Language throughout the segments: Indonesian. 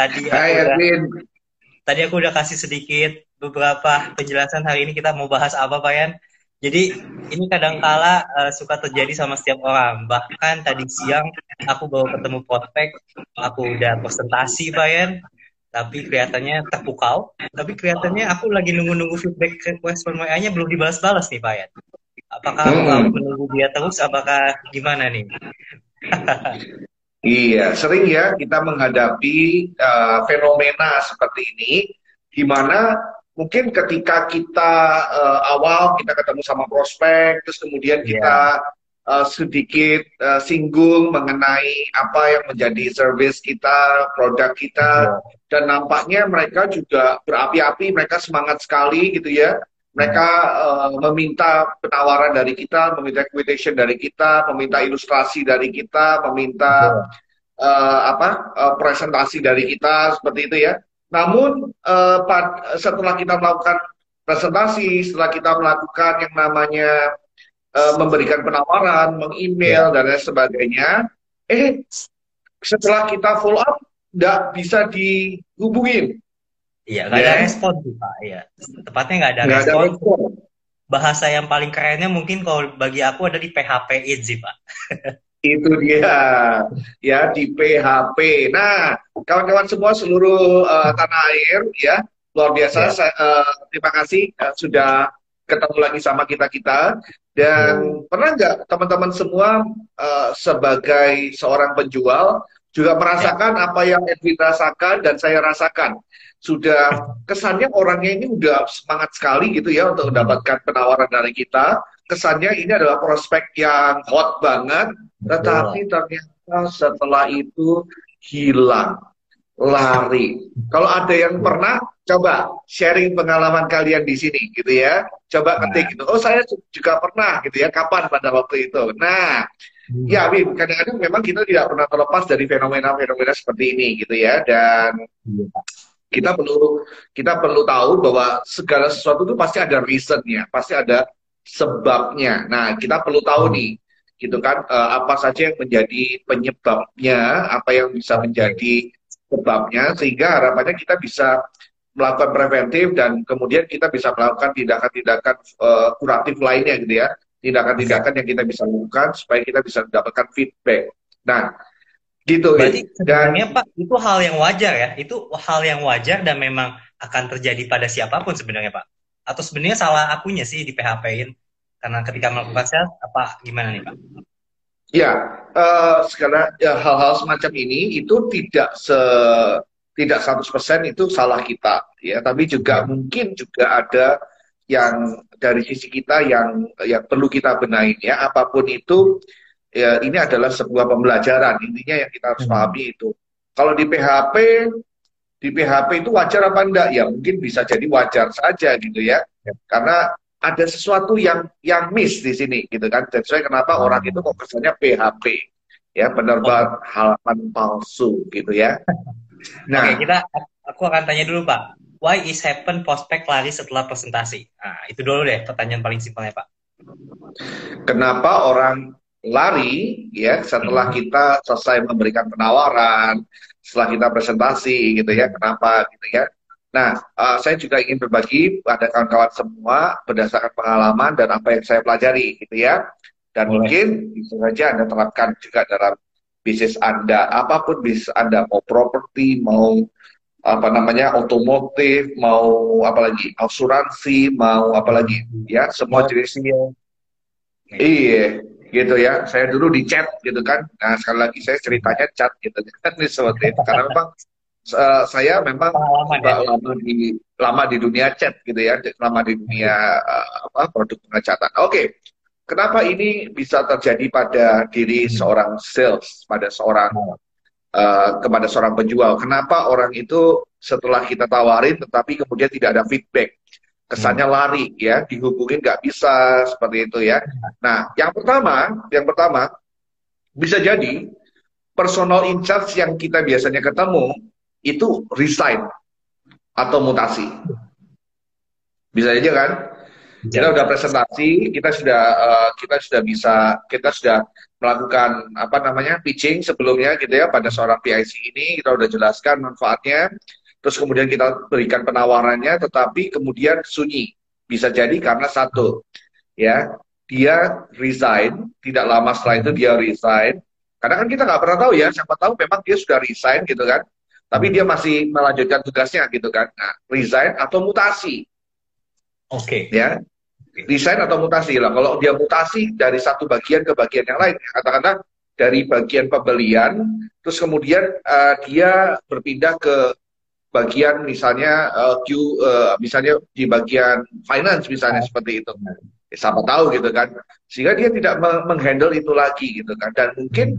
tadi aku Hai udah, Edwin. tadi aku udah kasih sedikit beberapa penjelasan hari ini kita mau bahas apa Pak Yan. Jadi ini kadangkala uh, suka terjadi sama setiap orang. Bahkan tadi siang aku baru ketemu prospek, aku udah presentasi Pak Yan, tapi kelihatannya terpukau. Tapi kelihatannya aku lagi nunggu-nunggu feedback respon WA-nya belum dibalas-balas nih Pak Yan. Apakah aku Hmm. harus menunggu dia terus? Apakah gimana nih? Iya, sering ya kita menghadapi uh, fenomena seperti ini, di mana mungkin ketika kita uh, awal kita ketemu sama prospek, terus kemudian Iya. kita uh, sedikit uh, singgung mengenai apa yang menjadi service kita, produk kita, dan nampaknya mereka juga berapi-api, mereka semangat sekali gitu ya. Mereka uh, meminta penawaran dari kita, meminta quotation dari kita, meminta ilustrasi dari kita, meminta uh, apa uh, presentasi dari kita seperti itu ya. Namun uh, pad- setelah kita melakukan presentasi, setelah kita melakukan yang namanya uh, memberikan penawaran, meng-email dan lain sebagainya, eh setelah kita follow up nggak bisa dihubungin, Iya, nggak ada Ya. respon sih Pak. Iya, tepatnya nggak ada nggak ada respon. Bahasa yang paling kerennya mungkin kalau bagi aku ada di PHP-in sih Pak. Itu dia, ya di PHP. Nah, kawan-kawan semua seluruh uh, tanah air, ya luar biasa. Ya. Saya, uh, terima kasih uh, sudah ketemu lagi sama kita kita. Dan pernah nggak teman-teman semua uh, sebagai seorang penjual juga merasakan apa yang Edwin rasakan dan saya rasakan? Sudah kesannya orangnya ini udah semangat sekali gitu ya untuk mendapatkan penawaran dari kita. Kesannya ini adalah prospek yang hot banget, tetapi ternyata setelah itu hilang, lari. Kalau ada yang pernah, coba sharing pengalaman kalian di sini gitu ya. Coba ketik gitu. Oh saya juga pernah gitu ya. Kapan pada waktu itu? Nah, ya Wim, kadang-kadang memang kita tidak pernah terlepas dari fenomena-fenomena seperti ini gitu ya. Dan kita perlu kita perlu tahu bahwa segala sesuatu itu pasti ada reasonnya, pasti ada sebabnya. Nah, kita perlu tahu nih, gitu kan, eh, apa saja yang menjadi penyebabnya, apa yang bisa menjadi sebabnya, sehingga harapannya kita bisa melakukan preventif dan kemudian kita bisa melakukan tindakan-tindakan eh, kuratif lainnya gitu ya, tindakan-tindakan yang kita bisa lakukan supaya kita bisa mendapatkan feedback. Nah, gitu. Berarti Dan sebenarnya Pak, itu hal yang wajar ya? Itu hal yang wajar dan memang akan terjadi pada siapa pun sebenarnya Pak? Atau sebenarnya salah akunya sih di PHP-in? Karena ketika melakukan sales, apa gimana nih Pak? Ya, eh sekarang ya, hal-hal semacam ini itu tidak se tidak 100% itu salah kita ya, tapi juga mungkin juga ada yang dari sisi kita yang yang perlu kita benahin ya. Apa pun itu ya ini adalah sebuah pembelajaran. Intinya yang kita harus Hmm. pahami itu. Kalau di PHP di PHP itu wajar apa enggak? Ya mungkin bisa jadi wajar saja gitu ya. Ya. Karena ada sesuatu yang yang miss di sini gitu kan. Dan saya kenapa Hmm. orang itu kok kesannya PHP ya penerbat halaman palsu gitu ya. Nah, Oke, kita aku akan tanya dulu Pak. Why is happen prospek lari setelah presentasi? Nah, itu dulu deh pertanyaan paling simpelnya Pak. kenapa orang lari ya setelah Hmm. kita selesai memberikan penawaran, setelah kita presentasi gitu ya, kenapa gitu ya. Nah, eh, saya juga ingin berbagi pada kawan-kawan semua berdasarkan pengalaman dan apa yang saya pelajari gitu ya. Dan Boleh. mungkin bisa saja Anda terapkan juga dalam bisnis Anda, apa pun bisnis Anda, mau properti, mau apa namanya otomotif, mau apalagi asuransi, mau apalagi ya semua jenis Iya, gitu ya. Saya dulu di chat gitu kan. Nah, sekali lagi saya ceritanya chat gitu kan seperti itu. Karena memang eh, saya memang juga ya. lama di lama di dunia chat gitu ya, lama di dunia eh, apa produk pengecatan. Oke, kenapa ini bisa terjadi pada diri Hmm. seorang sales, pada seorang eh, kepada seorang penjual? Kenapa orang itu setelah kita tawarin tetapi kemudian tidak ada feedback? Kesannya lari ya, dihubungin nggak bisa seperti itu ya. Nah, yang pertama, yang pertama bisa jadi personal in charge yang kita biasanya ketemu itu resign atau mutasi. Bisa aja kan? Kita udah presentasi, kita sudah eh, kita sudah bisa, kita sudah melakukan apa namanya pitching sebelumnya gitu ya pada seorang PIC ini kita udah jelaskan manfaatnya terus kemudian kita berikan penawarannya tetapi kemudian sunyi. Bisa jadi karena satu ya dia resign tidak lama setelah itu dia resign. Karena kan kita nggak pernah tahu ya siapa tahu memang dia sudah resign gitu kan. Tapi dia masih melanjutkan tugasnya gitu kan. Nah resign atau mutasi. Oke. Okay. ya desain atau mutasi. Lah. Kalau dia mutasi dari satu bagian ke bagian yang lain, katakanlah dari bagian pembelian, terus kemudian uh, dia berpindah ke bagian misalnya uh, Q, uh, misalnya di bagian finance misalnya seperti itu. Ya, siapa tahu gitu kan, sehingga dia tidak menghandle itu lagi gitu kan, dan mungkin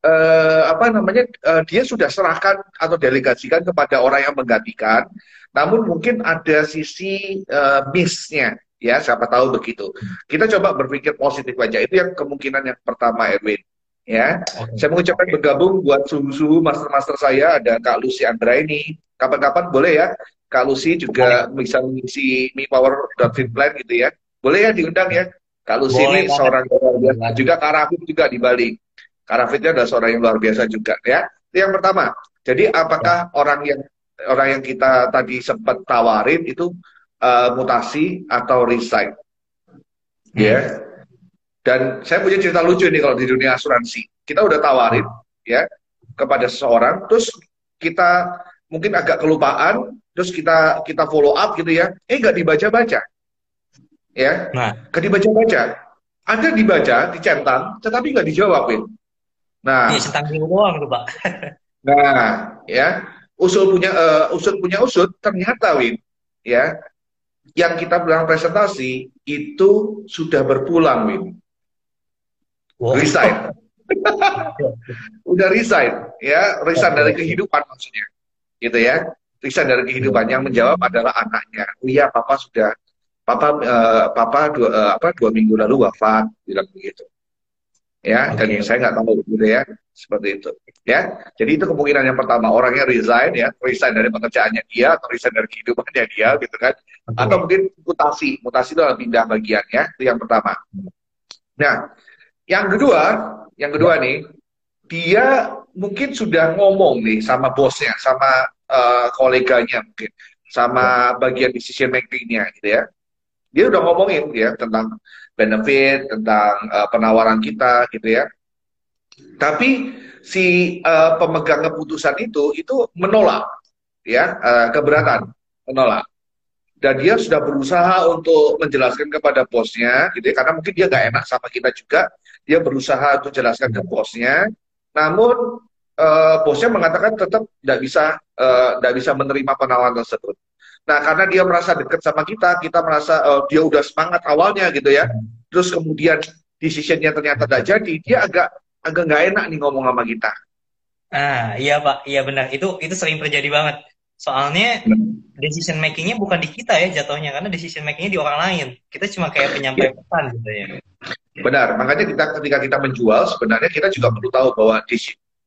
uh, apa namanya uh, dia sudah serahkan atau delegasikan kepada orang yang menggantikan, namun mungkin ada sisi uh, missnya ya siapa tahu begitu. Kita coba berpikir positif aja. Itu yang kemungkinan yang pertama Erwin. Ya, okay. saya mengucapkan bergabung buat suhu-suhu master-master saya ada Kak Lucy Andra ini. Kapan-kapan boleh ya, Kak Lucy juga okay. bisa mengisi Mi Power Fit Plan gitu ya. Boleh ya diundang ya. Kak Lucy boleh, ini seorang luar biasa. Juga Kak Rafid juga di Bali. Kak Rafidnya adalah seorang yang luar biasa juga ya. Itu yang pertama. Jadi apakah orang yang orang yang kita tadi sempat tawarin itu uh, mutasi atau resign. Ya. Yeah. Dan saya punya cerita lucu nih kalau di dunia asuransi. Kita udah tawarin ya kepada seseorang, terus kita mungkin agak kelupaan, terus kita kita follow up gitu ya. Eh nggak dibaca-baca. Ya. Nah. Nggak dibaca-baca. Ada dibaca, dicentang, tetapi nggak dijawabin. Nah, iya, centang doang tuh, Pak. nah, ya. Usul punya uh, usul punya usut ternyata Win, ya yang kita bilang presentasi itu sudah berpulang, Win. Wow. Resign. Udah resign, ya, resign dari kehidupan maksudnya, gitu ya. Resign dari kehidupan yang menjawab adalah anaknya. Oh iya, papa sudah, papa, uh, papa dua, uh, apa dua minggu lalu wafat, bilang begitu. Ya, okay. dan saya nggak tahu, gitu ya seperti itu ya jadi itu kemungkinan yang pertama orangnya resign ya resign dari pekerjaannya dia atau resign dari kehidupannya dia gitu kan okay. atau mungkin mutasi mutasi itu adalah pindah bagian ya itu yang pertama nah yang kedua yang kedua nih dia mungkin sudah ngomong nih sama bosnya sama uh, koleganya mungkin sama bagian decision makingnya gitu ya dia udah ngomongin ya tentang benefit tentang uh, penawaran kita gitu ya tapi si uh, pemegang keputusan itu itu menolak, ya uh, keberatan, menolak. Dan dia sudah berusaha untuk menjelaskan kepada bosnya, gitu ya, karena mungkin dia nggak enak sama kita juga. Dia berusaha untuk jelaskan ke bosnya, namun uh, bosnya mengatakan tetap tidak bisa tidak uh, bisa menerima penawaran tersebut. Nah, karena dia merasa dekat sama kita, kita merasa uh, dia udah semangat awalnya gitu ya. Terus kemudian decisionnya ternyata tidak jadi, dia agak agak nggak enak nih ngomong sama kita. Ah, iya Pak, iya benar. Itu itu sering terjadi banget. Soalnya decision makingnya bukan di kita ya jatuhnya, karena decision makingnya di orang lain. Kita cuma kayak penyampai pesan gitu ya. Benar, makanya kita ketika kita menjual sebenarnya kita juga perlu tahu bahwa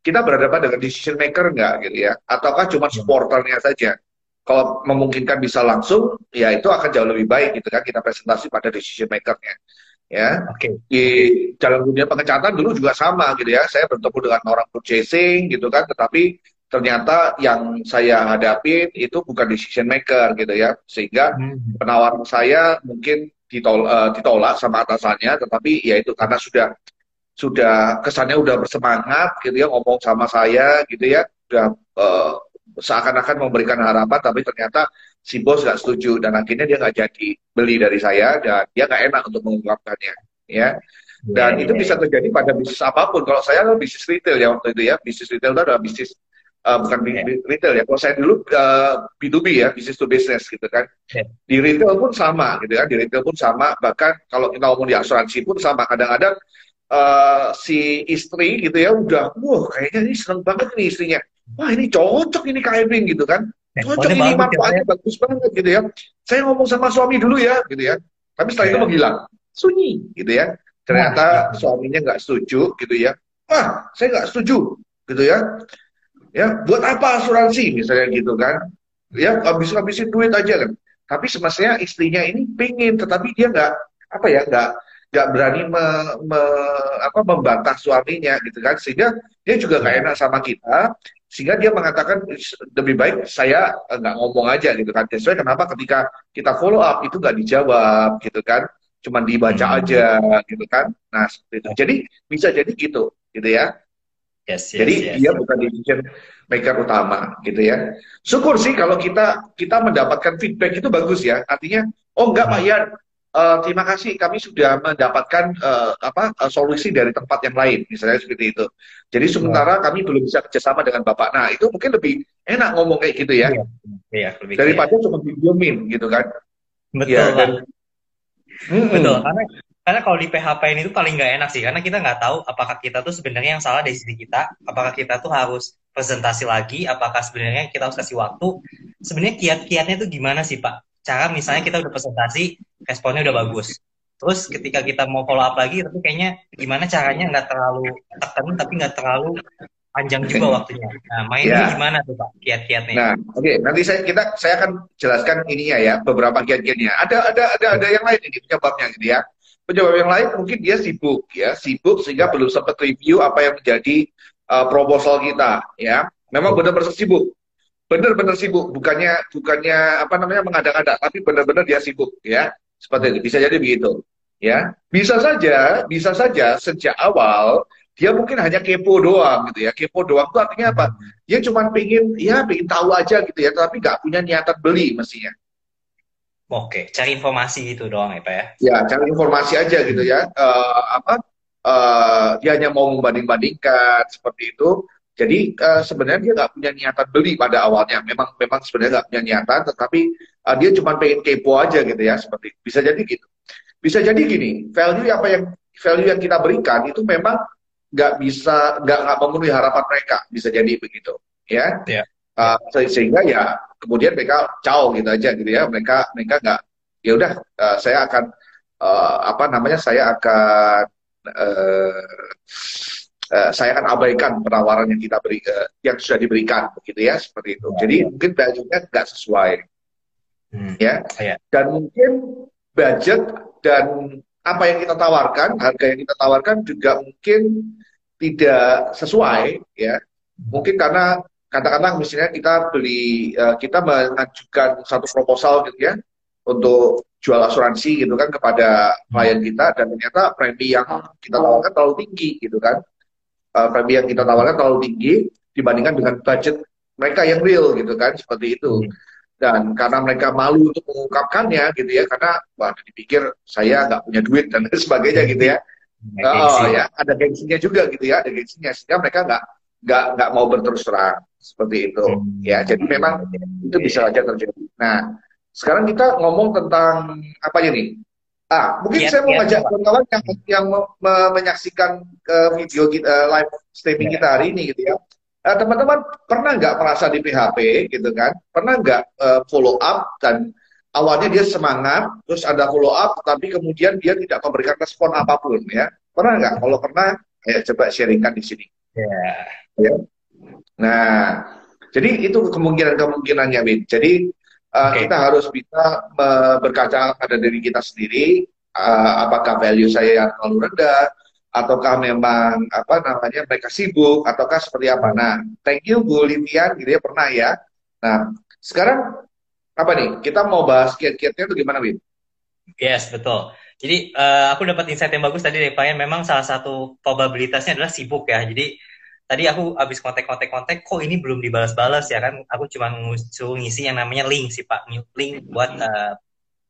kita berhadapan dengan decision maker nggak gitu ya, ataukah cuma hmm. supporternya saja. Kalau memungkinkan bisa langsung, ya itu akan jauh lebih baik gitu kan kita presentasi pada decision makernya ya. Okay. Di dalam dunia pengecatan dulu juga sama gitu ya. Saya bertemu dengan orang purchasing gitu kan, tetapi ternyata yang saya hadapi itu bukan decision maker gitu ya. Sehingga hmm. penawaran saya mungkin ditol uh, ditolak sama atasannya, tetapi ya itu karena sudah sudah kesannya udah bersemangat gitu ya ngomong sama saya gitu ya, udah uh, seakan-akan memberikan harapan tapi ternyata si bos nggak setuju dan akhirnya dia nggak jadi beli dari saya dan dia nggak enak untuk mengungkapkannya ya dan yeah, itu yeah. bisa terjadi pada bisnis apa pun kalau saya kan bisnis retail ya waktu itu ya bisnis retail itu adalah bisnis uh, bukan yeah. retail ya kalau saya dulu uh, B2B ya bisnis to business gitu kan yeah. di retail pun sama gitu kan di retail pun sama bahkan kalau kita ngomong di asuransi pun sama kadang-kadang uh, si istri gitu ya udah wah kayaknya ini seneng banget nih istrinya wah ini cocok ini Kevin gitu kan Cocok ini manfaatnya ya. bagus banget gitu ya. Saya ngomong sama suami dulu ya, gitu ya. Tapi setelah ya. itu iya. menghilang, sunyi, gitu ya. Ternyata nah, suaminya nggak setuju, gitu ya. Wah, saya nggak setuju, gitu ya. Ya, buat apa asuransi misalnya gitu kan? Ya, habis-habisin duit aja kan. Tapi semestinya istrinya ini pengen, tetapi dia nggak apa ya, nggak nggak berani me, me, apa, membantah suaminya gitu kan sehingga dia juga nggak enak sama kita sehingga dia mengatakan lebih baik saya nggak ngomong aja gitu kan sesuai kenapa ketika kita follow up itu nggak dijawab gitu kan cuma dibaca hmm. aja gitu kan nah seperti itu jadi bisa jadi gitu gitu ya yes, yes, jadi yes. dia bukan decision maker utama gitu ya. Syukur sih kalau kita kita mendapatkan feedback itu bagus ya. Artinya oh enggak Pak Yan. Uh, terima kasih. Kami sudah mendapatkan uh, apa uh, solusi dari tempat yang lain misalnya seperti itu. Jadi sementara ya. kami belum bisa kerjasama dengan bapak. Nah itu mungkin lebih enak ngomong kayak gitu ya, ya, ya daripada ya. cuma didiemin gitu kan. Betul ya, dan, hmm, betul karena karena kalau di PHP ini tuh paling nggak enak sih karena kita nggak tahu apakah kita tuh sebenarnya yang salah dari sisi kita apakah kita tuh harus presentasi lagi apakah sebenarnya kita harus kasih waktu. Sebenarnya kiat-kiatnya tuh gimana sih pak? Cara misalnya kita udah presentasi responnya udah bagus. Terus ketika kita mau follow up lagi tapi kayaknya gimana caranya nggak terlalu tekan tapi nggak terlalu panjang juga waktunya. Nah mainnya ya. gimana tuh pak kiat-kiatnya? Nah oke okay. nanti saya kita saya akan jelaskan ininya ya beberapa kiat-kiatnya. Ada ada ada ada yang lain ini penyebabnya gitu ya penyebab yang lain mungkin dia sibuk ya. Sibuk sehingga ya. belum sempat review apa yang menjadi uh, proposal kita ya. Memang benar-benar sibuk. Benar-benar sibuk. Bukannya bukannya apa namanya mengada-ada tapi benar-benar dia sibuk ya. Seperti itu. Bisa jadi begitu ya. Bisa saja bisa saja sejak awal dia mungkin hanya kepo doang gitu ya. Kepo doang itu artinya apa? Dia cuma pengen ya pengen tahu aja gitu ya. Tapi nggak punya niatan beli mestinya Oke, cari informasi gitu doang ya Pak ya? Ya, cari informasi aja gitu ya. Uh, apa? Uh, dia hanya mau membanding-bandingkan seperti itu. Jadi uh, sebenarnya dia nggak punya niatan beli pada awalnya. Memang memang sebenarnya nggak punya niatan, tetapi uh, dia cuma pengen kepo aja gitu ya. Seperti bisa jadi gitu. Bisa jadi gini, value apa yang value yang kita berikan itu memang nggak bisa nggak memenuhi harapan mereka. Bisa jadi begitu, ya. Yeah. Uh, sehingga ya kemudian mereka caw gitu aja gitu ya. Mereka mereka nggak ya udah uh, saya akan uh, apa namanya saya akan uh, uh, saya akan abaikan penawaran yang kita beri uh, yang sudah diberikan begitu ya seperti itu. Jadi ya. mungkin budgetnya nggak sesuai, hmm. ya. ya. Dan mungkin budget dan apa yang kita tawarkan, harga yang kita tawarkan juga mungkin tidak sesuai, ya. Mungkin karena katakanlah misalnya kita beli, uh, kita mengajukan satu proposal gitu ya untuk jual asuransi gitu kan kepada klien kita dan ternyata premi yang kita tawarkan terlalu tinggi gitu kan. Uh, premi yang kita tawarkan terlalu tinggi dibandingkan dengan budget mereka yang real gitu kan seperti itu. Hmm. dan karena mereka malu untuk mengungkapkannya gitu ya karena wah dipikir saya nggak punya duit dan sebagainya gitu ya. Oh ya ada gengsinya juga gitu ya ada gengsinya sehingga mereka nggak nggak nggak mau berterus terang seperti itu hmm. ya jadi memang itu bisa saja terjadi nah sekarang kita ngomong tentang apa ini Ah, mungkin yeah, saya mau yeah, ngajak kawan-kawan yang yang me menyaksikan ke video kita uh, live streaming yeah. kita hari ini gitu ya. teman teman-teman pernah nggak merasa di PHP gitu kan? Pernah nggak uh, follow up dan awalnya dia semangat, terus ada follow up, tapi kemudian dia tidak memberikan respon apa pun ya? Pernah nggak? Kalau pernah, ayo coba sharingkan di sini. Yeah. Ya. Nah, jadi itu kemungkinan-kemungkinannya, Win. Jadi Uh, okay. Kita harus bisa berkaca pada diri kita sendiri, uh, apakah value saya yang terlalu rendah, ataukah memang apa namanya mereka sibuk, ataukah seperti apa. Nah, thank you Bu Lilian, gitu ya pernah ya. Nah, sekarang apa nih? Kita mau bahas kiat-kiatnya itu gimana, Win? Yes, betul. Jadi uh, aku dapat insight yang bagus tadi dari Pak Memang salah satu probabilitasnya adalah sibuk ya. Jadi tadi aku habis kontak-kontak-kontak kok ini belum dibalas-balas ya kan aku cuma suruh ngisi yang namanya link sih pak link buat uh,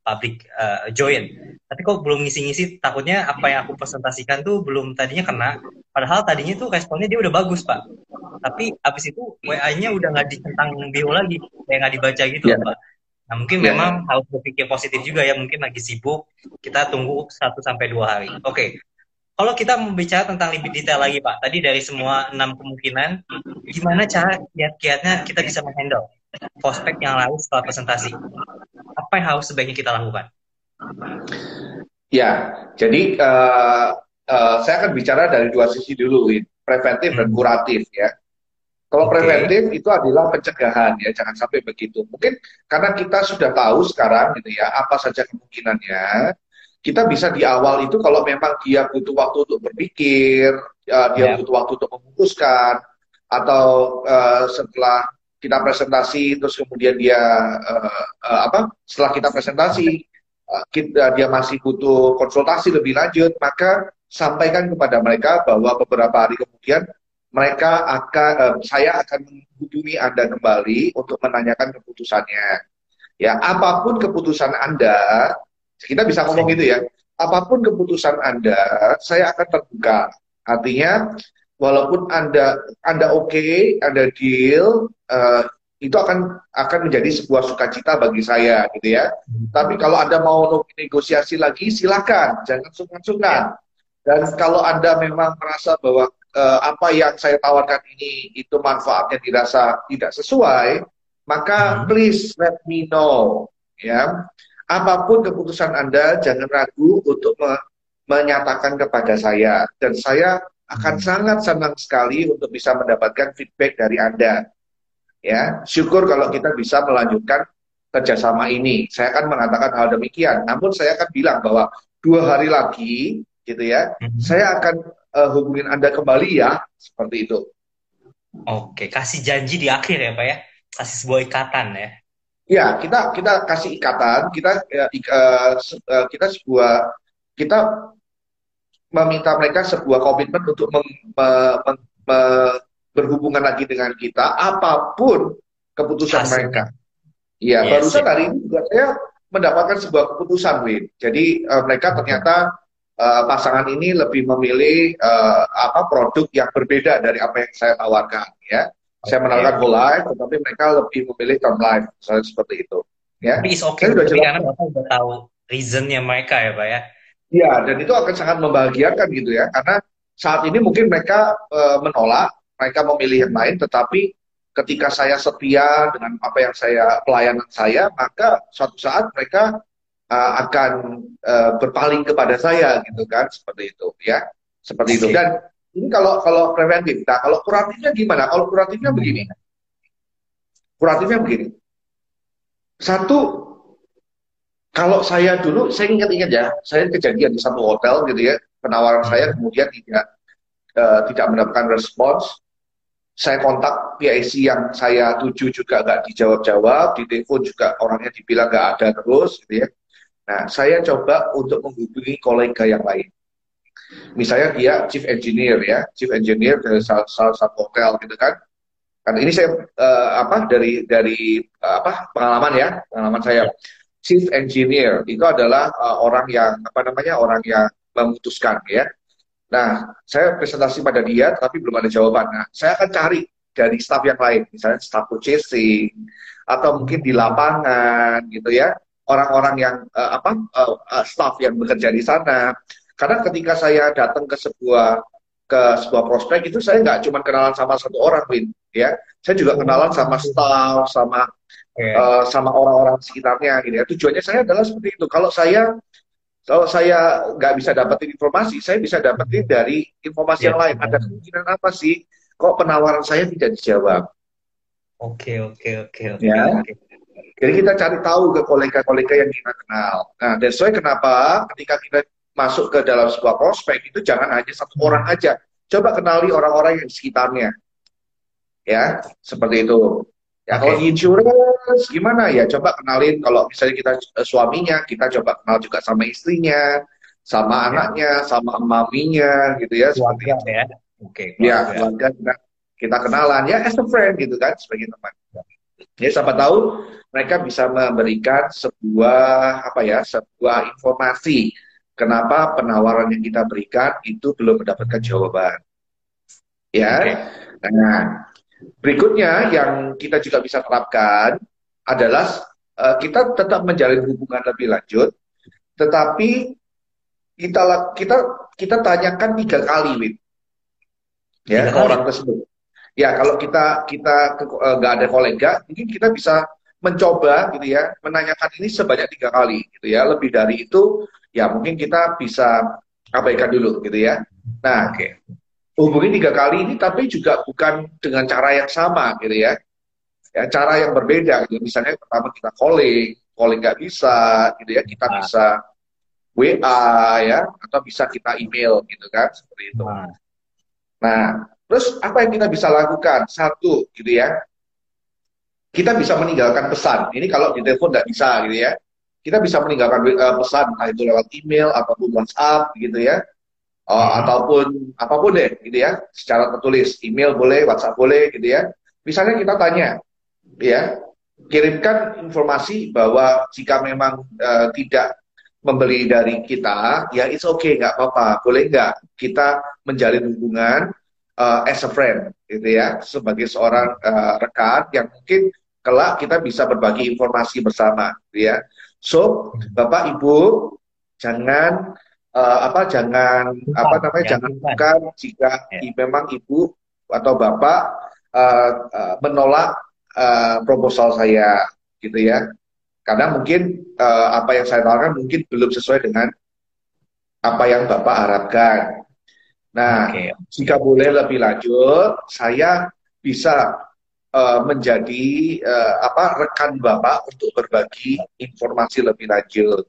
public uh, join tapi kok belum ngisi-ngisi takutnya apa yang aku presentasikan tuh belum tadinya kena padahal tadinya tuh responnya dia udah bagus pak tapi habis itu WA-nya udah nggak dicentang bio lagi kayak nggak dibaca gitu yeah. pak Nah, mungkin yeah. memang harus berpikir positif juga ya. Mungkin lagi sibuk, kita tunggu satu sampai dua hari. Oke, okay kalau kita membicara tentang lebih detail lagi Pak, tadi dari semua enam kemungkinan, gimana cara kiat-kiatnya kita bisa menghandle prospek yang lalu setelah presentasi? Apa yang harus sebaiknya kita lakukan? Ya, jadi uh, uh, saya akan bicara dari dua sisi dulu, preventif hmm. dan kuratif ya. Kalau okay. preventif itu adalah pencegahan ya, jangan sampai begitu. Mungkin karena kita sudah tahu sekarang gitu ya, apa saja kemungkinannya, kita bisa di awal itu kalau memang dia butuh waktu untuk berpikir, uh, dia yeah. butuh waktu untuk memutuskan, atau uh, setelah kita presentasi terus kemudian dia uh, uh, apa setelah kita presentasi uh, kita, dia masih butuh konsultasi lebih lanjut maka sampaikan kepada mereka bahwa beberapa hari kemudian mereka akan uh, saya akan menghubungi anda kembali untuk menanyakan keputusannya ya apa pun keputusan anda kita bisa ngomong gitu ya apa pun keputusan anda saya akan terbuka artinya walaupun anda anda oke, okay, anda deal, uh, itu akan akan menjadi sebuah sukacita bagi saya, gitu ya. Hmm. Tapi kalau anda mau negosiasi lagi, silakan, jangan sungkan-sungkan. Dan kalau anda memang merasa bahwa uh, apa yang saya tawarkan ini itu manfaatnya dirasa tidak sesuai, maka hmm. please let me know, ya. Apa pun keputusan anda, jangan ragu untuk me menyatakan kepada saya. Dan saya akan hmm. sangat senang sekali untuk bisa mendapatkan feedback dari Anda. Ya, syukur kalau kita bisa melanjutkan kerjasama ini. Saya akan mengatakan hal demikian. Namun saya akan bilang bahwa dua hari lagi, gitu ya, hmm. saya akan uh, hubungin Anda kembali ya, seperti itu. Oke, kasih janji di akhir ya, Pak ya, kasih sebuah ikatan ya. Ya, kita kita kasih ikatan, kita ya, uh, kita sebuah kita meminta mereka sebuah komitmen untuk mem, me, me, me, berhubungan lagi dengan kita apa pun keputusan Hasil. mereka. Iya, yes, barusan hari ini juga saya mendapatkan sebuah keputusan, Win. Jadi uh, mereka ternyata uh, pasangan ini lebih memilih uh, apa produk yang berbeda dari apa yang saya tawarkan, ya. Saya menawarkan whole life, tetapi mereka lebih memilih term life, misalnya seperti itu. Ya. Tapi it's okay, karena Bapak sudah tahu reasonnya mereka ya, Pak ya. Iya, dan itu akan sangat membahagiakan gitu ya, karena saat ini mungkin mereka e, menolak, mereka memilih yang lain, tetapi ketika saya setia dengan apa yang saya pelayanan saya, maka suatu saat mereka e, akan e, berpaling kepada saya gitu kan, seperti itu ya, seperti itu. Dan ini kalau kalau preventif, nah kalau kuratifnya gimana? Kalau kuratifnya begini, kuratifnya begini. Satu, kalau saya dulu, saya ingat-ingat ya, saya kejadian di satu hotel gitu ya, penawaran saya kemudian tidak uh, tidak mendapatkan respons. Saya kontak PIC yang saya tuju juga nggak dijawab-jawab, di telepon juga orangnya dibilang nggak ada terus gitu ya. Nah, saya coba untuk menghubungi kolega yang lain. Misalnya dia chief engineer ya, chief engineer dari salah, salah satu hotel gitu kan. Kan ini saya uh, apa dari dari uh, apa pengalaman ya, pengalaman saya chief engineer itu adalah uh, orang yang apa namanya orang yang memutuskan ya. Nah, saya presentasi pada dia tapi belum ada jawaban. Nah, saya akan cari dari staff yang lain, misalnya staff purchasing atau mungkin di lapangan gitu ya, orang-orang yang uh, apa uh, staff yang bekerja di sana. Karena ketika saya datang ke sebuah ke sebuah prospek itu saya nggak cuma kenalan sama satu orang, Win, ya. Saya juga kenalan sama staff, sama okay. uh, sama orang-orang sekitarnya gitu ya. Tujuannya saya adalah seperti itu. Kalau saya kalau saya nggak bisa dapetin informasi, saya bisa dapetin dari informasi yeah. yang lain. Ada kemungkinan apa sih? Kok penawaran saya tidak dijawab? Oke, oke, oke, oke. Ya. Jadi kita cari tahu ke kolega-kolega yang kita kenal. Nah, that's why kenapa ketika kita masuk ke dalam sebuah prospek itu jangan hanya satu orang aja. Coba kenali orang-orang yang di sekitarnya. Ya, seperti itu. Ya kalau di insurance gimana ya coba kenalin kalau misalnya kita uh, suaminya kita coba kenal juga sama istrinya, sama ya. anaknya, sama maminya gitu ya seperti itu. Ya. Oke. Okay, ya keluarga kita, kita kenalan ya as a friend gitu kan sebagai teman. Ya siapa tahu mereka bisa memberikan sebuah apa ya sebuah informasi kenapa penawaran yang kita berikan itu belum mendapatkan jawaban. Ya. Okay. Nah, Berikutnya yang kita juga bisa terapkan adalah uh, kita tetap menjalin hubungan lebih lanjut, tetapi kita kita kita tanyakan tiga kali, Win. Ya, tiga orang tersebut. Ya, kalau kita kita eh, nggak uh, ada kolega, mungkin kita bisa mencoba gitu ya, menanyakan ini sebanyak tiga kali gitu ya. Lebih dari itu, ya mungkin kita bisa abaikan dulu gitu ya. Nah, okay hubungi tiga kali ini tapi juga bukan dengan cara yang sama gitu ya ya cara yang berbeda gitu misalnya pertama kita calling calling nggak bisa gitu ya kita nah. bisa WA ya atau bisa kita email gitu kan seperti itu. Nah, nah terus apa yang kita bisa lakukan? Satu gitu ya, kita bisa meninggalkan pesan. Ini kalau di telepon nggak bisa gitu ya. Kita bisa meninggalkan uh, pesan entah itu lewat email ataupun WhatsApp gitu ya. Uh, hmm. ataupun apa pun deh gitu ya, secara tertulis, email boleh, WhatsApp boleh gitu ya. Misalnya kita tanya, ya, kirimkan informasi bahwa jika memang uh, tidak membeli dari kita, ya it's okay, nggak apa-apa. Boleh nggak kita menjalin hubungan uh, as a friend, gitu ya, sebagai seorang uh, rekan yang mungkin kelak kita bisa berbagi informasi bersama, gitu ya. So, Bapak Ibu, jangan uh, apa, jangan bukan, apa namanya, ya, jangan bukan jika ya. memang Ibu atau Bapak uh, uh, menolak uh, proposal saya, gitu ya karena mungkin uh, apa yang saya tawarkan mungkin belum sesuai dengan apa yang Bapak harapkan. Nah, okay. jika boleh lebih lanjut, saya bisa uh, menjadi uh, apa rekan Bapak untuk berbagi informasi lebih lanjut.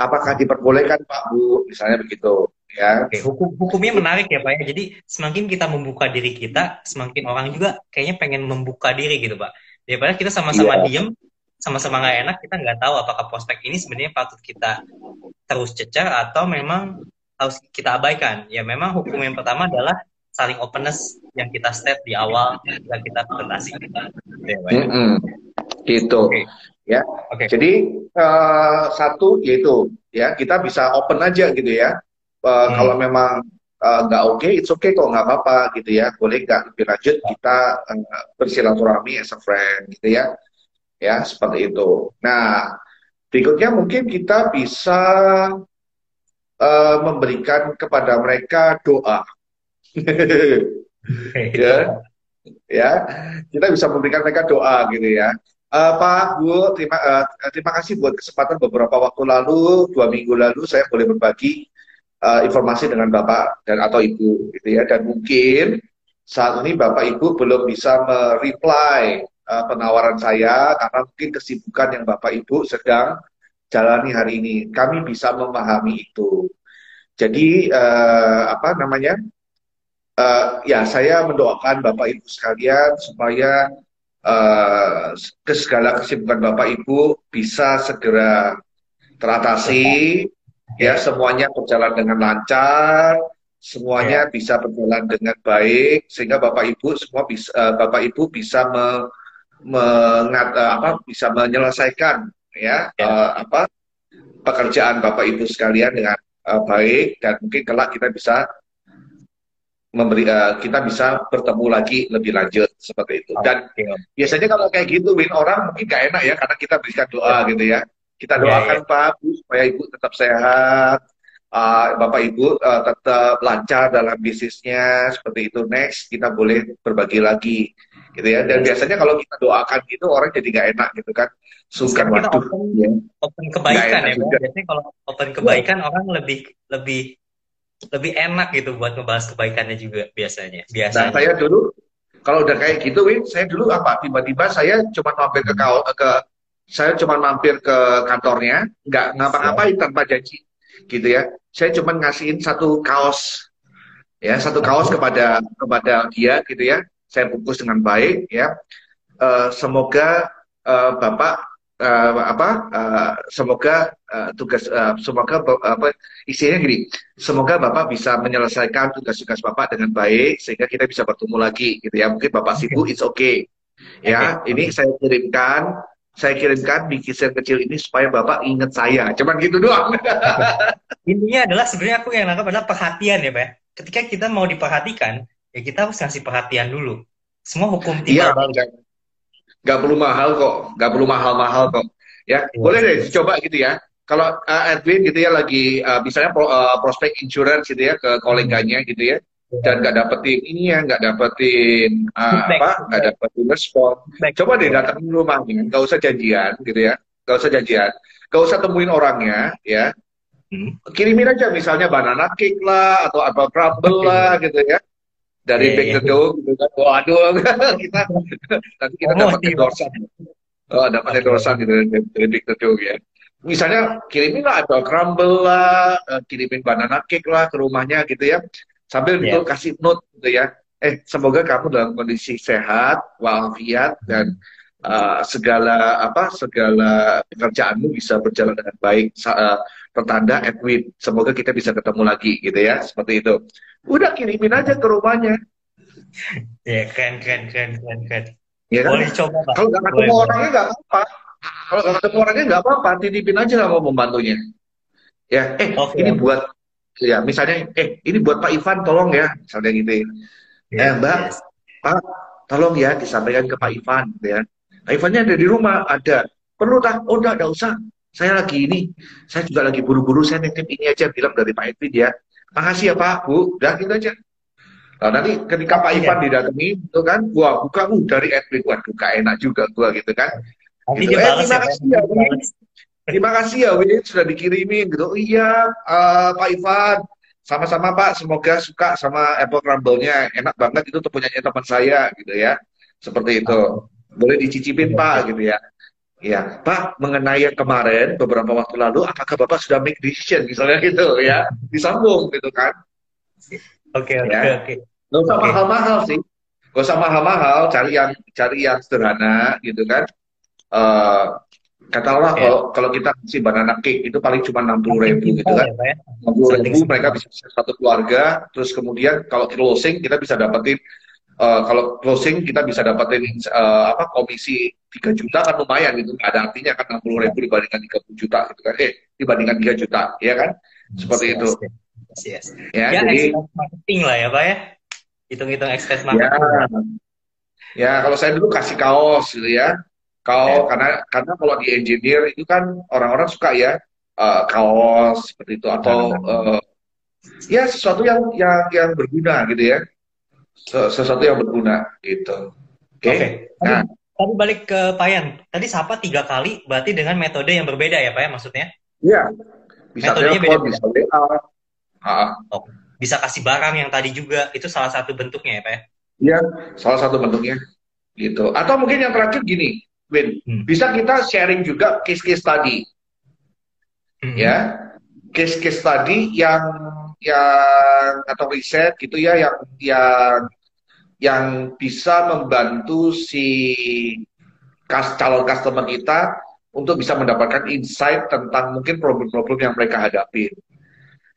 Apakah diperbolehkan Pak Bu, misalnya begitu? Ya. Oke, hukum hukumnya menarik ya Pak ya. Jadi semakin kita membuka diri kita, semakin orang juga kayaknya pengen membuka diri gitu Pak. Daripada kita sama-sama yeah. diem, sama-sama nggak enak kita nggak tahu apakah prospek ini sebenarnya patut kita terus cecar atau memang harus kita abaikan ya memang hukum yang pertama adalah saling openness yang kita state di awal ketika kita presentasi kita mm -hmm. gitu okay. ya okay. jadi uh, satu yaitu ya kita bisa open aja gitu ya uh, hmm. kalau memang eh, nggak uh, oke, okay, it's okay kok nggak apa-apa gitu ya. Boleh nggak lebih lanjut kita uh, bersilaturahmi as a friend gitu ya ya seperti itu. Nah, berikutnya mungkin kita bisa uh, memberikan kepada mereka doa. ya, ya, kita bisa memberikan mereka doa gitu ya. Uh, Pak, Bu, terima, uh, terima kasih buat kesempatan beberapa waktu lalu, dua minggu lalu saya boleh berbagi uh, informasi dengan Bapak dan atau Ibu, gitu ya. Dan mungkin saat ini Bapak Ibu belum bisa mereply uh, penawaran saya karena mungkin kesibukan yang Bapak Ibu sedang jalani hari ini. Kami bisa memahami itu. Jadi uh, apa namanya? Uh, ya saya mendoakan Bapak Ibu sekalian supaya uh, ke segala kesibukan Bapak Ibu bisa segera teratasi, ya semuanya berjalan dengan lancar, semuanya ya. bisa berjalan dengan baik sehingga Bapak Ibu semua bisa uh, Bapak Ibu bisa me, mengat, uh, apa bisa menyelesaikan ya, ya. Uh, apa pekerjaan Bapak Ibu sekalian dengan uh, baik dan mungkin kelak kita bisa memberi uh, kita bisa bertemu lagi lebih lanjut seperti itu. Dan okay. biasanya kalau kayak gitu win orang mungkin gak enak ya karena kita berikan doa ya. gitu ya. Kita ya, doakan ya, ya. Pak Bu supaya Ibu tetap sehat, uh, Bapak Ibu uh, tetap lancar dalam bisnisnya seperti itu. Next kita boleh berbagi lagi gitu ya dan biasanya kalau kita doakan gitu orang jadi nggak enak gitu kan sungkan waktu open, ya. open kebaikan ya juga. biasanya kalau open kebaikan orang lebih lebih lebih enak gitu buat ngebahas kebaikannya juga biasanya biasanya. nah, saya dulu kalau udah kayak gitu Win saya dulu apa tiba-tiba saya cuma mampir ke kau ke saya cuma mampir ke kantornya nggak ngapa-ngapain tanpa janji gitu ya. Saya cuma ngasihin satu kaos ya satu kaos kepada kepada dia gitu ya. Saya bungkus dengan baik ya. Uh, semoga uh, Bapak uh, apa uh, semoga uh, tugas uh, semoga apa isinya gini semoga Bapak bisa menyelesaikan tugas-tugas Bapak dengan baik sehingga kita bisa bertemu lagi gitu ya. Mungkin Bapak sibuk it's okay. Ya okay. ini saya kirimkan saya kirimkan bikisan kecil ini supaya Bapak ingat saya. Cuman gitu doang. Intinya adalah sebenarnya aku yang nangkap adalah perhatian ya Pak ketika kita mau diperhatikan ya kita harus ngasih perhatian dulu. Semua hukum timbal iya, balik. Gak, perlu mahal kok, gak perlu mahal-mahal kok. Ya, ya boleh deh coba gitu ya. Kalau uh, Edwin gitu ya lagi uh, misalnya pro, uh, prospek insurance gitu ya ke koleganya gitu ya dan nggak dapetin ini ya nggak dapetin uh, apa nggak dapetin respon. Coba deh datang ke rumahnya nggak usah janjian gitu ya nggak usah janjian. Nggak usah temuin orangnya ya. Hmm. kirimin aja misalnya banana cake lah atau apa crumble lah gitu ya dari yeah, back to yeah. gitu kan waduh kita nanti kita oh, dapat endorsan oh dapat endorsan gitu dari back to ya misalnya kirimin lah apple crumble lah, uh, kirimin banana cake lah ke rumahnya gitu ya. Sambil yeah. itu kasih note gitu ya. Eh, semoga kamu dalam kondisi sehat, walafiat dan uh, segala apa segala pekerjaanmu bisa berjalan dengan baik. Uh, pertanda Edwin, semoga kita bisa ketemu lagi gitu ya, seperti itu. Udah kirimin aja ke rumahnya. Ya, keren, keren, keren, keren, keren. Ya kan? Boleh coba, Pak. Kalau nggak ketemu orangnya nggak apa-apa. Kalau nggak ketemu orangnya nggak apa-apa, titipin aja sama pembantunya. Ya, eh okay. ini buat ya misalnya, eh ini buat Pak Ivan tolong ya, misalnya gitu. Ya, eh Mbak, yes. Pak, tolong ya disampaikan ke Pak Ivan, gitu ya. Ivannya ada di rumah, ada. Perlu tak? Oh, enggak, enggak usah. Saya lagi ini, saya juga lagi buru-buru, saya nitip ini aja bilang dari Pak Edwin ya. Makasih ya Pak, Bu, udah gitu aja. Nah, nanti ketika Pak Ivan ya. didatangi, itu kan, wah buka uh, dari Edwin, waduh gak enak juga gua gitu kan. Gitu. eh, terima ya, kasih ya, Win. Terima kasih ya, Win, sudah dikirimin gitu. Oh, iya, uh, Pak Ivan, sama-sama Pak, semoga suka sama Apple Crumble-nya. Enak banget itu tuh punya teman saya gitu ya. Seperti itu. Boleh dicicipin Pak gitu ya. Ya, Pak, mengenai yang kemarin beberapa waktu lalu, apakah Bapak sudah make decision misalnya gitu ya, disambung gitu kan? Oke, oke, ya. oke. Gak usah mahal-mahal sih. Gak usah mahal-mahal, cari yang cari yang sederhana gitu kan. Uh, katakanlah okay. kalau kalau kita kasih banana cake itu paling cuma enam puluh ribu gitu kan. Ya, enam puluh ribu mereka bisa satu keluarga. Terus kemudian kalau closing kita bisa dapetin uh, kalau closing kita bisa dapetin uh, apa komisi 3 juta kan lumayan gitu. Ada artinya kan enam puluh ribu dibandingkan 30 juta gitu kan. Eh dibandingkan 3 juta ya kan. Seperti yes, itu. Yes, yes. Ya, ya jadi marketing lah ya Pak ya hitung-hitung ekspres marketing. Ya. ya, kalau saya dulu kasih kaos gitu ya. Kaos ya. karena karena kalau di engineer itu kan orang-orang suka ya uh, kaos seperti itu atau uh, ya sesuatu yang yang yang berguna gitu ya. Sesuatu yang berguna gitu. Oke. Okay? Okay. Nah, tadi balik ke Payan. Tadi sapa tiga kali berarti dengan metode yang berbeda ya Pak ya maksudnya? Iya. Bisa Metodenya telepon, beda, bisa WA. Oh bisa kasih barang yang tadi juga itu salah satu bentuknya ya pak ya iya salah satu bentuknya gitu atau mungkin yang terakhir gini Win hmm. bisa kita sharing juga case-case tadi hmm. ya case-case tadi yang yang atau riset gitu ya yang yang yang bisa membantu si calon customer kita untuk bisa mendapatkan insight tentang mungkin problem-problem yang mereka hadapi.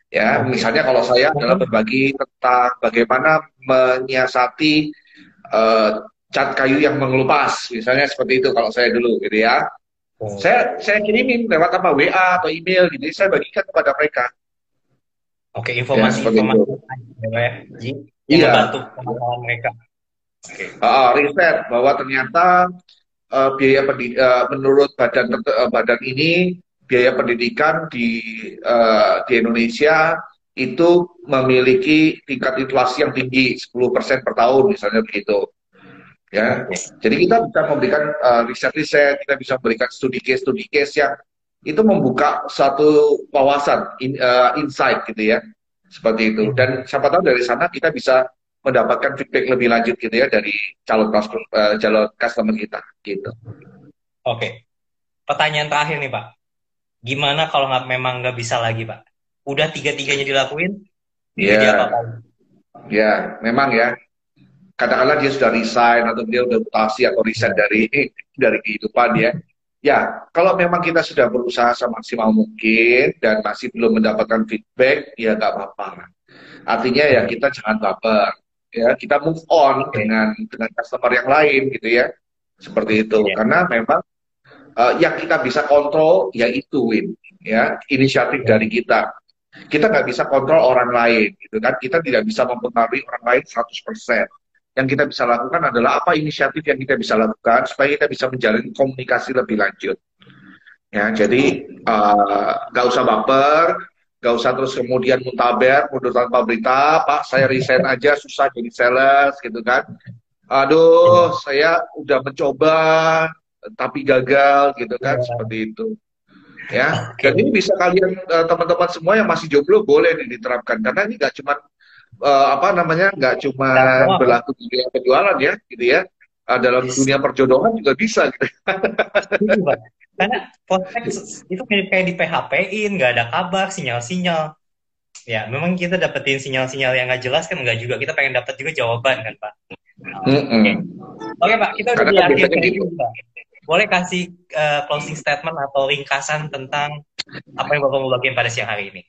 Ya, misalnya kalau saya adalah berbagi tentang bagaimana menyiasati uh, cat kayu yang mengelupas, misalnya seperti itu kalau saya dulu gitu ya. Saya saya kirimin lewat apa WA atau email gitu, saya bagikan kepada mereka. Oke, informasi ya, informasi ya, ya. iya. membantu pengetahuan mereka. Okay. Uh, riset bahwa ternyata uh, biaya uh, menurut badan uh, badan ini biaya pendidikan di uh, di Indonesia itu memiliki tingkat inflasi yang tinggi 10% per tahun misalnya begitu ya jadi kita bisa memberikan uh, riset-riset kita bisa memberikan studi case studi case yang itu membuka satu wawasan in, uh, insight gitu ya seperti itu dan siapa tahu dari sana kita bisa mendapatkan feedback lebih lanjut gitu ya dari calon uh, calon customer kita gitu oke pertanyaan terakhir nih pak gimana kalau nggak memang nggak bisa lagi pak udah tiga tiganya dilakuin Iya. Yeah. apa Ya, yeah, memang ya. Katakanlah dia sudah resign atau dia sudah mutasi atau resign dari dari kehidupan ya. Ya, kalau memang kita sudah berusaha semaksimal mungkin dan masih belum mendapatkan feedback, ya nggak apa-apa. Artinya ya kita jangan baper, ya. Kita move on dengan dengan customer yang lain gitu ya, seperti itu. Yeah. Karena memang uh, yang kita bisa kontrol yaitu win ya. Inisiatif dari kita. Kita nggak bisa kontrol orang lain gitu kan. Kita tidak bisa mempengaruhi orang lain 100% yang kita bisa lakukan adalah apa inisiatif yang kita bisa lakukan supaya kita bisa menjalin komunikasi lebih lanjut. Ya jadi uh, nggak usah baper nggak usah terus kemudian muntaber mundur tanpa berita pak saya resign aja susah jadi sales gitu kan. Aduh saya udah mencoba tapi gagal gitu kan ya. seperti itu. Ya dan ini bisa kalian uh, teman-teman semua yang masih jomblo boleh nih diterapkan. Karena ini nggak cuma uh, apa namanya nggak cuma berlaku di dunia penjualan ya gitu ya uh, dalam yes. dunia perjodohan juga bisa gitu. karena prospek itu kayak di PHP-in nggak ada kabar sinyal-sinyal ya memang kita dapetin sinyal-sinyal yang nggak jelas kan nggak juga kita pengen dapat juga jawaban kan pak mm -mm. oke okay. pak kita udah di akhir gitu. boleh kasih uh, closing statement atau ringkasan tentang apa yang bapak mau bagikan pada siang hari ini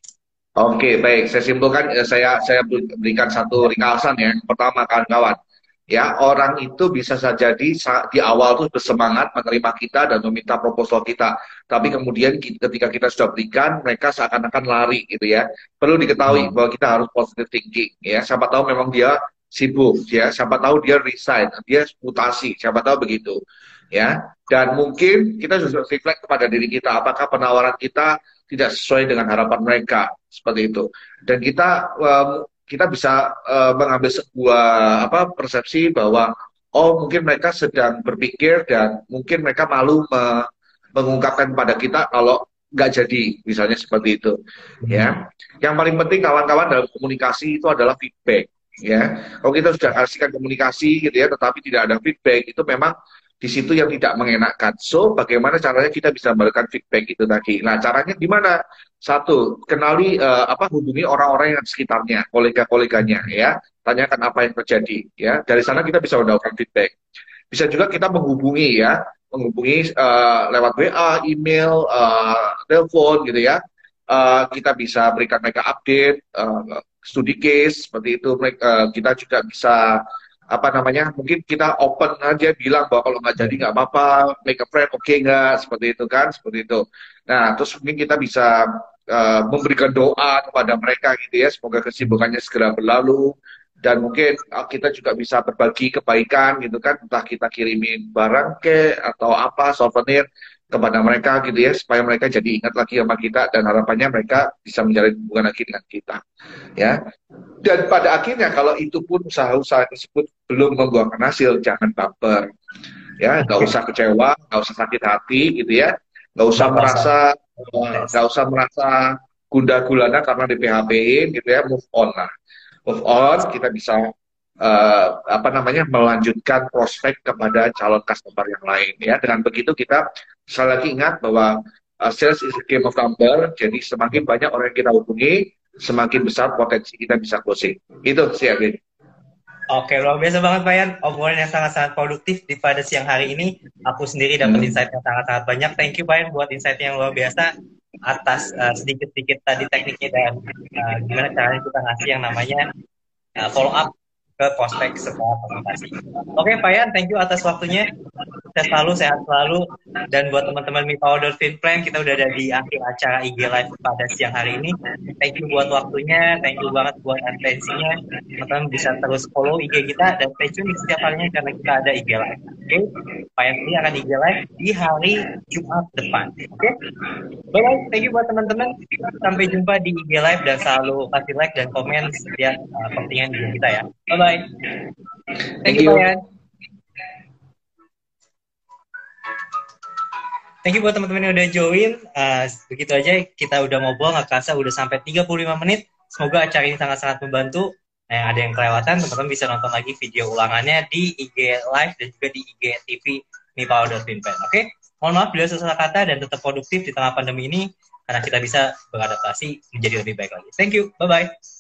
Oke, baik. Saya simpulkan, eh, saya saya berikan satu ringkasan ya. Pertama, kawan-kawan, ya orang itu bisa saja di di awal tuh bersemangat menerima kita dan meminta proposal kita. Tapi kemudian ketika kita sudah berikan mereka seakan-akan lari gitu ya. Perlu diketahui hmm. bahwa kita harus positive thinking ya. Siapa tahu memang dia sibuk ya. Siapa tahu dia resign dia mutasi. Siapa tahu begitu ya. Dan mungkin kita juga reflect kepada diri kita. Apakah penawaran kita tidak sesuai dengan harapan mereka seperti itu. Dan kita um, kita bisa uh, mengambil sebuah apa persepsi bahwa oh mungkin mereka sedang berpikir dan mungkin mereka malu me mengungkapkan pada kita kalau nggak jadi misalnya seperti itu hmm. ya. Yang paling penting kawan-kawan dalam komunikasi itu adalah feedback ya. Kalau kita sudah kasihkan komunikasi gitu ya tetapi tidak ada feedback itu memang di situ yang tidak mengenakan. So, bagaimana caranya kita bisa memberikan feedback itu tadi? Nah, caranya gimana? Satu, kenali uh, apa hubungi orang-orang yang sekitarnya, kolega-koleganya ya. Tanyakan apa yang terjadi ya. Dari sana kita bisa mendapatkan feedback. Bisa juga kita menghubungi ya, menghubungi uh, lewat WA, email, uh, telepon gitu ya. Uh, kita bisa berikan mereka update, uh, studi case seperti itu. Uh, kita juga bisa apa namanya mungkin kita open aja bilang bahwa kalau nggak jadi nggak apa-apa make a friend oke okay nggak? Seperti itu kan seperti itu. Nah terus mungkin kita bisa uh, memberikan doa kepada mereka gitu ya semoga kesibukannya segera berlalu. Dan mungkin uh, kita juga bisa berbagi kebaikan gitu kan entah kita kirimin barang ke atau apa souvenir kepada mereka gitu ya supaya mereka jadi ingat lagi sama kita dan harapannya mereka bisa menjalin hubungan lagi dengan kita ya. Dan pada akhirnya kalau itu pun usaha-usaha tersebut belum membuahkan hasil jangan baper ya. Nggak usah kecewa nggak usah sakit hati gitu ya. Nggak usah merasa nggak usah merasa gunda gulana karena di PHP gitu ya move on lah. Move on kita bisa uh, apa namanya melanjutkan prospek kepada calon customer yang lain ya dengan begitu kita sekali lagi ingat bahwa uh, sales is a game of number jadi semakin banyak orang yang kita hubungi semakin besar potensi kita bisa closing itu sih Agin Oke, luar biasa banget Pak Yan. Obrolan yang sangat-sangat produktif di pada siang hari ini. Aku sendiri dapat hmm. insight yang sangat-sangat banyak. Thank you Pak Yan buat insight yang luar biasa atas uh, sedikit-sedikit tadi tekniknya dan uh, gimana caranya kita ngasih yang namanya uh, follow up ke prospek setelah komunikasi. Oke, Pak Yan, thank you atas waktunya. Saya selalu, sehat selalu. Dan buat teman-teman Mipower Dolphin Plan, kita udah ada di akhir acara IG Live pada siang hari ini. Thank you buat waktunya, thank you banget buat atensinya. Teman-teman bisa terus follow IG kita dan stay tune di setiap harinya karena kita ada IG Live. Oke, okay? Pak akan IG Live di hari Jumat depan. Oke, okay? bye-bye. Thank you buat teman-teman. Sampai jumpa di IG Live dan selalu kasih like dan komen setiap uh, postingan video kita ya. Bye-bye bye. Thank, Thank you, Ryan. Thank you buat teman-teman yang udah join. Uh, begitu aja kita udah ngobrol nggak kerasa udah sampai 35 menit. Semoga acara ini sangat-sangat membantu. Nah, yang ada yang kelewatan, teman-teman bisa nonton lagi video ulangannya di IG Live dan juga di IG TV Mipower.finpen. Oke? Okay? Mohon maaf bila sesalah kata dan tetap produktif di tengah pandemi ini karena kita bisa beradaptasi menjadi lebih baik lagi. Thank you. Bye-bye.